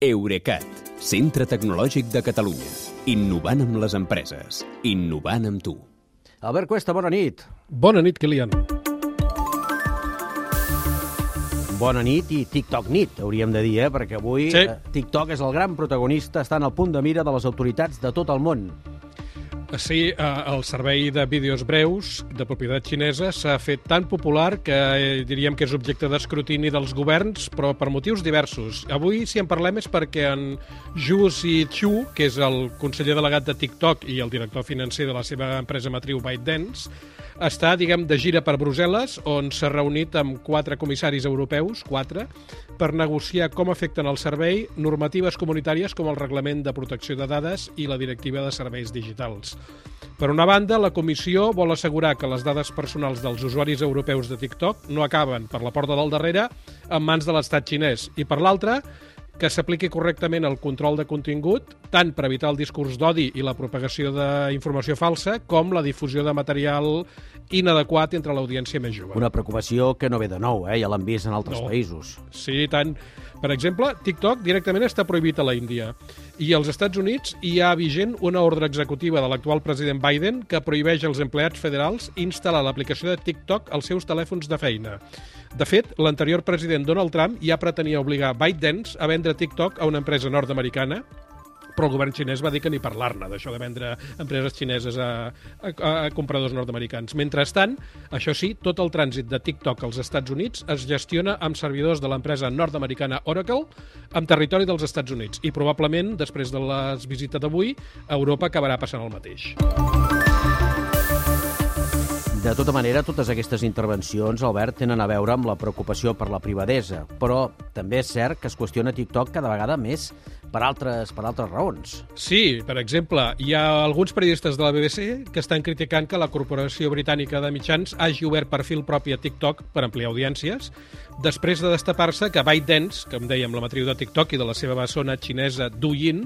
Eurecat, centre tecnològic de Catalunya. Innovant amb les empreses. Innovant amb tu. Albert Cuesta, bona nit. Bona nit, Kilian. Bona nit i TikTok nit, hauríem de dir, eh? perquè avui Sí. eh, TikTok és el gran protagonista, està en el punt de mira de les autoritats de tot el món. Sí, eh, el servei de vídeos breus de propietat xinesa s'ha fet tan popular que eh, diríem que és objecte d'escrutini dels governs, però per motius diversos. Avui, si en parlem, és perquè en Zhu Zichu, que és el conseller delegat de TikTok i el director financer de la seva empresa matriu ByteDance, està, diguem, de gira per Brussel·les, on s'ha reunit amb quatre comissaris europeus, quatre, per negociar com afecten el servei normatives comunitàries com el Reglament de Protecció de Dades i la Directiva de Serveis Digitals. Per una banda, la comissió vol assegurar que les dades personals dels usuaris europeus de TikTok no acaben per la porta del darrere en mans de l'estat xinès. I per l'altra, que s'apliqui correctament el control de contingut, tant per evitar el discurs d'odi i la propagació d'informació falsa, com la difusió de material inadequat entre l'audiència més jove. Una preocupació que no ve de nou, eh? ja l'han vist en altres No. països. Sí, tant. Per exemple, TikTok directament està prohibit a la Índia. I als Estats Units hi ha vigent una ordre executiva de l'actual president Biden que prohibeix als empleats federals instal·lar l'aplicació de TikTok als seus telèfons de feina. De fet, l'anterior president Donald Trump ja pretenia obligar ByteDance a vendre TikTok a una empresa nord-americana però el govern xinès va dir que ni parlar-ne d'això de vendre empreses xineses a, a, a compradors nord-americans. Mentrestant, això sí, tot el trànsit de TikTok als Estats Units es gestiona amb servidors de l'empresa nord-americana Oracle amb territori dels Estats Units i probablement, després de les visites d'avui, Europa acabarà passant el mateix. De tota manera, totes aquestes intervencions, Albert, tenen a veure amb la preocupació per la privadesa, però també és cert que es qüestiona TikTok cada vegada més per altres, per altres raons. Sí, per exemple, hi ha alguns periodistes de la BBC que estan criticant que la Corporació Britànica de Mitjans hagi obert perfil propi a TikTok per ampliar audiències, després de destapar-se que ByteDance, que em dèiem la matriu de TikTok i de la seva bessona xinesa Douyin,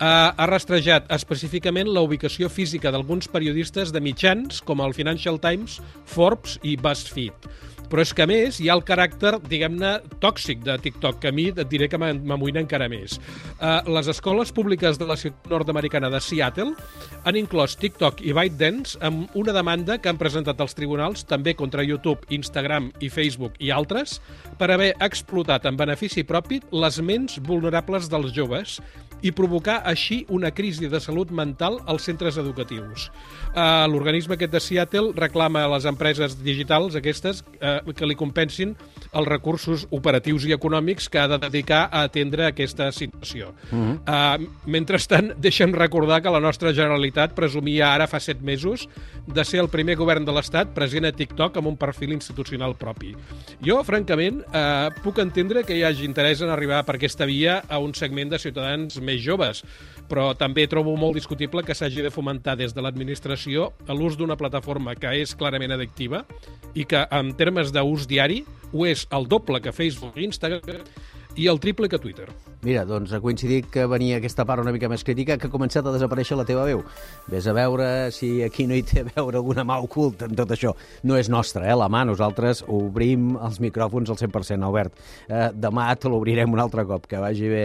ha rastrejat específicament la ubicació física d'alguns periodistes de mitjans com el Financial Times, Forbes i BuzzFeed. Però és que, a més, hi ha el caràcter, diguem-ne, tòxic de TikTok, que a mi et diré que m'am- m'amoïna encara més. Uh, les escoles públiques de la ciutat nord-americana de Seattle han inclòs TikTok i ByteDance amb una demanda que han presentat als tribunals, també contra YouTube, Instagram i Facebook i altres, per haver explotat en benefici propi les ments vulnerables dels joves i provocar així una crisi de salut mental als centres educatius. Uh, L'organisme aquest de Seattle reclama a les empreses digitals aquestes uh, que li compensin els recursos operatius i econòmics que ha de dedicar a atendre aquesta situació. Uh -huh. uh, mentrestant, deixa'm recordar que la nostra Generalitat presumia ara fa set mesos de ser el primer govern de l'Estat present a TikTok amb un perfil institucional propi. Jo, francament, eh, puc entendre que hi hagi interès en arribar per aquesta via a un segment de ciutadans més joves, però també trobo molt discutible que s'hagi de fomentar des de l'administració l'ús d'una plataforma que és clarament addictiva i que, en termes d'ús diari, ho és el doble que Facebook i Instagram i el triple que Twitter. Mira, doncs ha coincidit que venia aquesta part una mica més crítica que ha començat a desaparèixer la teva veu. Ves a veure si aquí no hi té a veure alguna mà oculta en tot això. No és nostra, eh, la mà. Nosaltres obrim els micròfons al 100%, Albert. Eh, demà te l'obrirem un altre cop. Que vagi bé.